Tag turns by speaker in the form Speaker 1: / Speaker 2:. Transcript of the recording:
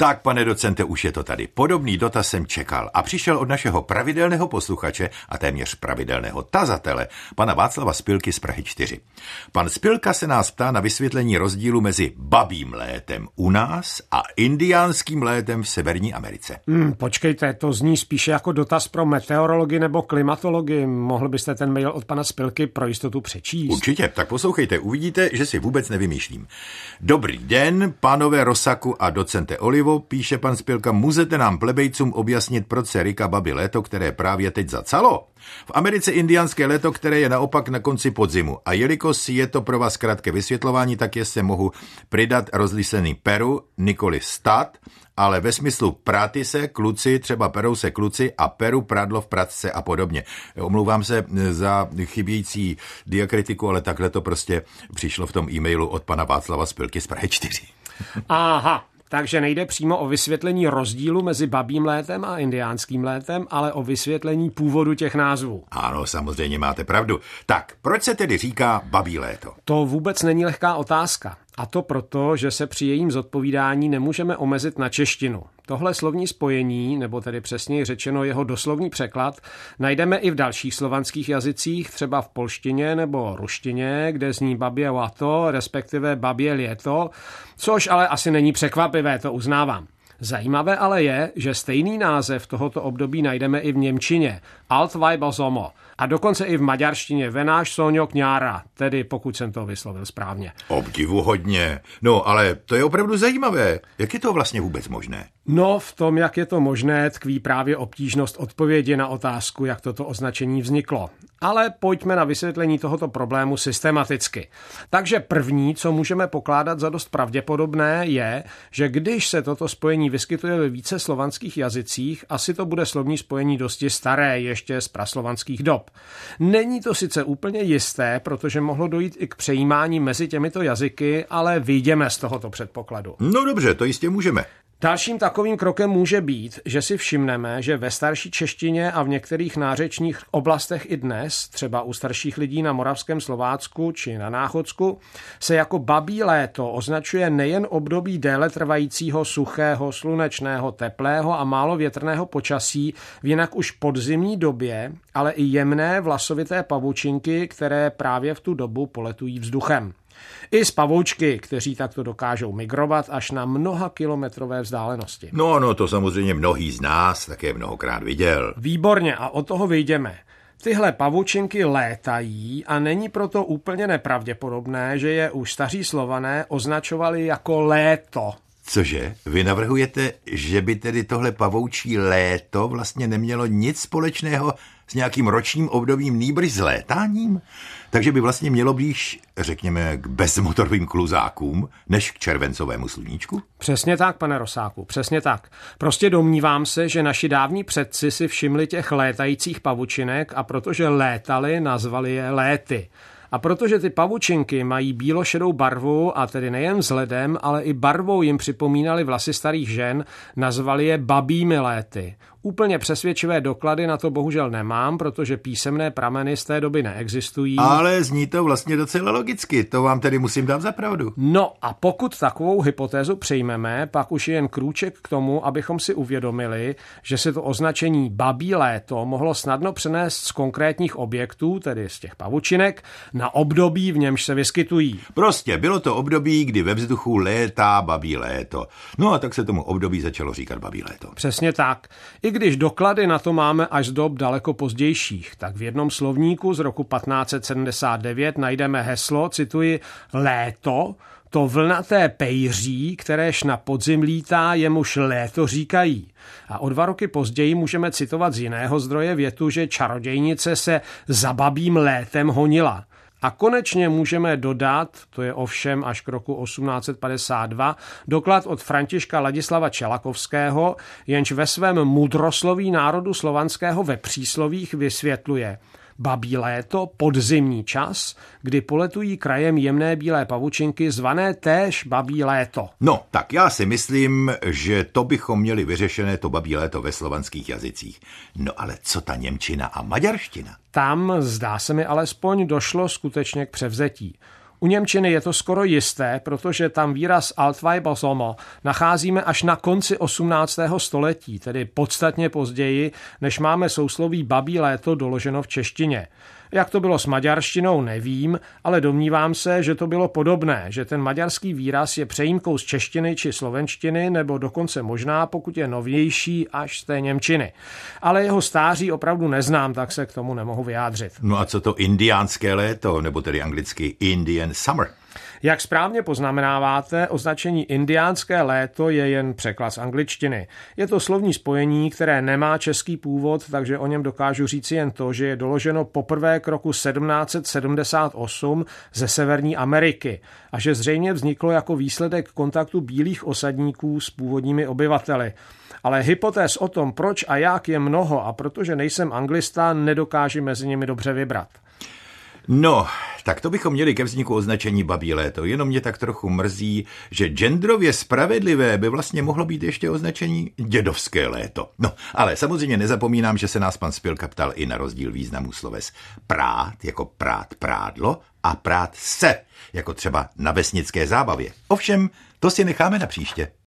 Speaker 1: Tak, pane docente, už je to tady. Podobný dotaz jsem čekal a přišel od našeho pravidelného posluchače a téměř pravidelného tazatele, pana Václava Spilky z Prahy 4. Pan Spilka se nás ptá na vysvětlení rozdílu mezi babím létem u nás a indiánským létem v Severní Americe.
Speaker 2: Hmm, počkejte, to zní spíše jako dotaz pro meteorology nebo klimatology. Mohl byste ten mail od pana Spilky pro jistotu přečíst?
Speaker 1: Určitě, tak poslouchejte, uvidíte, že si vůbec nevymýšlím. Dobrý den, pánové Rosaku a docente Olivo, píše pan Spilka, můžete nám plebejcům objasnit, proč se Rika babi léto, které právě teď zacalo? V Americe indiánské léto, které je naopak na konci podzimu. A jelikož je to pro vás krátké vysvětlování, tak je se mohu přidat rozlišený Peru, nikoli stat, ale ve smyslu práty se kluci, třeba perou se kluci a peru prádlo v pracce a podobně. Omlouvám se za chybějící diakritiku, ale takhle to prostě přišlo v tom e-mailu od pana Václava Spilky z Prahy 4.
Speaker 2: Aha, takže nejde přímo o vysvětlení rozdílu mezi babím létem a indiánským létem, ale o vysvětlení původu těch názvů.
Speaker 1: Ano, samozřejmě máte pravdu. Tak, proč se tedy říká babí léto?
Speaker 2: To vůbec není lehká otázka. A to proto, že se při jejím zodpovídání nemůžeme omezit na češtinu. Tohle slovní spojení, nebo tedy přesněji řečeno jeho doslovný překlad, najdeme i v dalších slovanských jazycích, třeba v polštině nebo ruštině, kde zní babě lato, respektive babě léto, což ale asi není překvapivé, to uznávám. Zajímavé ale je, že stejný název tohoto období najdeme i v Němčině, Altweibersomo, a dokonce i v maďarštině Venáš Sonio Kňára, tedy pokud jsem to vyslovil správně.
Speaker 1: Obdivuhodně. No, ale to je opravdu zajímavé. Jak je to vlastně vůbec možné?
Speaker 2: No, v tom, jak je to možné, tkví právě obtížnost odpovědi na otázku, jak toto označení vzniklo. Ale pojďme na vysvětlení tohoto problému systematicky. Takže první, co můžeme pokládat za dost pravděpodobné, je, že když se toto spojení vyskytuje ve více slovanských jazycích, asi to bude slovní spojení dosti staré, ještě z praslovanských dob. Není to sice úplně jisté, protože mohlo dojít i k přejímání mezi těmito jazyky, ale vyjdeme z tohoto předpokladu.
Speaker 1: No dobře, to jistě můžeme.
Speaker 2: Dalším takovým krokem může být, že si všimneme, že ve starší češtině a v některých nářečních oblastech i dnes, třeba u starších lidí na Moravském Slovácku či na Náchodsku, se jako babí léto označuje nejen období déle trvajícího suchého, slunečného, teplého a málo větrného počasí v jinak už podzimní době, ale i jemné vlasovité pavučinky, které právě v tu dobu poletují vzduchem. I z pavoučky, kteří takto dokážou migrovat až na mnoha kilometrové vzdálenosti.
Speaker 1: No, no, to samozřejmě mnohý z nás také mnohokrát viděl.
Speaker 2: Výborně a od toho vyjdeme. Tyhle pavučinky létají a není proto úplně nepravděpodobné, že je už staří slované označovali jako léto.
Speaker 1: Cože? Vy navrhujete, že by tedy tohle pavoučí léto vlastně nemělo nic společného s nějakým ročním obdobím nýbrž s létáním? Takže by vlastně mělo blíž, řekněme, k bezmotorovým kluzákům, než k červencovému sluníčku?
Speaker 2: Přesně tak, pane Rosáku, přesně tak. Prostě domnívám se, že naši dávní předci si všimli těch létajících pavučinek a protože létali, nazvali je léty. A protože ty pavučinky mají bílošedou barvu a tedy nejen vzhledem, ale i barvou jim připomínali vlasy starých žen, nazvali je babími léty. Úplně přesvědčivé doklady na to bohužel nemám, protože písemné prameny z té doby neexistují.
Speaker 1: Ale zní to vlastně docela logicky, to vám tedy musím dát za pravdu.
Speaker 2: No a pokud takovou hypotézu přejmeme, pak už je jen krůček k tomu, abychom si uvědomili, že se to označení babí léto mohlo snadno přenést z konkrétních objektů, tedy z těch pavučinek, na období, v němž se vyskytují.
Speaker 1: Prostě bylo to období, kdy ve vzduchu létá babí léto. No a tak se tomu období začalo říkat babí léto.
Speaker 2: Přesně tak. I když doklady na to máme až z dob daleko pozdějších, tak v jednom slovníku z roku 1579 najdeme heslo, cituji, léto, to vlnaté pejří, kteréž na podzim lítá, jemuž léto říkají. A o dva roky později můžeme citovat z jiného zdroje větu, že čarodějnice se za babím létem honila. A konečně můžeme dodat, to je ovšem až k roku 1852, doklad od Františka Ladislava Čelakovského, jenž ve svém mudrosloví národu slovanského ve příslovích vysvětluje – babí léto, podzimní čas, kdy poletují krajem jemné bílé pavučinky zvané též babí léto.
Speaker 1: No, tak já si myslím, že to bychom měli vyřešené to babí léto ve slovanských jazycích. No ale co ta Němčina a Maďarština?
Speaker 2: Tam, zdá se mi alespoň, došlo skutečně k převzetí. U Němčiny je to skoro jisté, protože tam výraz Altweibersomo nacházíme až na konci 18. století, tedy podstatně později, než máme sousloví babí léto doloženo v češtině. Jak to bylo s maďarštinou, nevím, ale domnívám se, že to bylo podobné, že ten maďarský výraz je přejímkou z češtiny či slovenštiny, nebo dokonce možná, pokud je novější, až z té němčiny. Ale jeho stáří opravdu neznám, tak se k tomu nemohu vyjádřit.
Speaker 1: No a co to indiánské léto, nebo tedy anglicky Indian Summer?
Speaker 2: Jak správně poznamenáváte, označení indiánské léto je jen překlad z angličtiny. Je to slovní spojení, které nemá český původ, takže o něm dokážu říci jen to, že je doloženo poprvé k roku 1778 ze Severní Ameriky a že zřejmě vzniklo jako výsledek kontaktu bílých osadníků s původními obyvateli. Ale hypotéz o tom, proč a jak je mnoho a protože nejsem anglista, nedokážu mezi nimi dobře vybrat.
Speaker 1: No, tak to bychom měli ke vzniku označení babí léto. Jenom mě tak trochu mrzí, že genderově spravedlivé by vlastně mohlo být ještě označení dědovské léto. No, ale samozřejmě nezapomínám, že se nás pan Spilka ptal i na rozdíl významu sloves prát, jako prát prádlo, a prát se, jako třeba na vesnické zábavě. Ovšem, to si necháme na příště.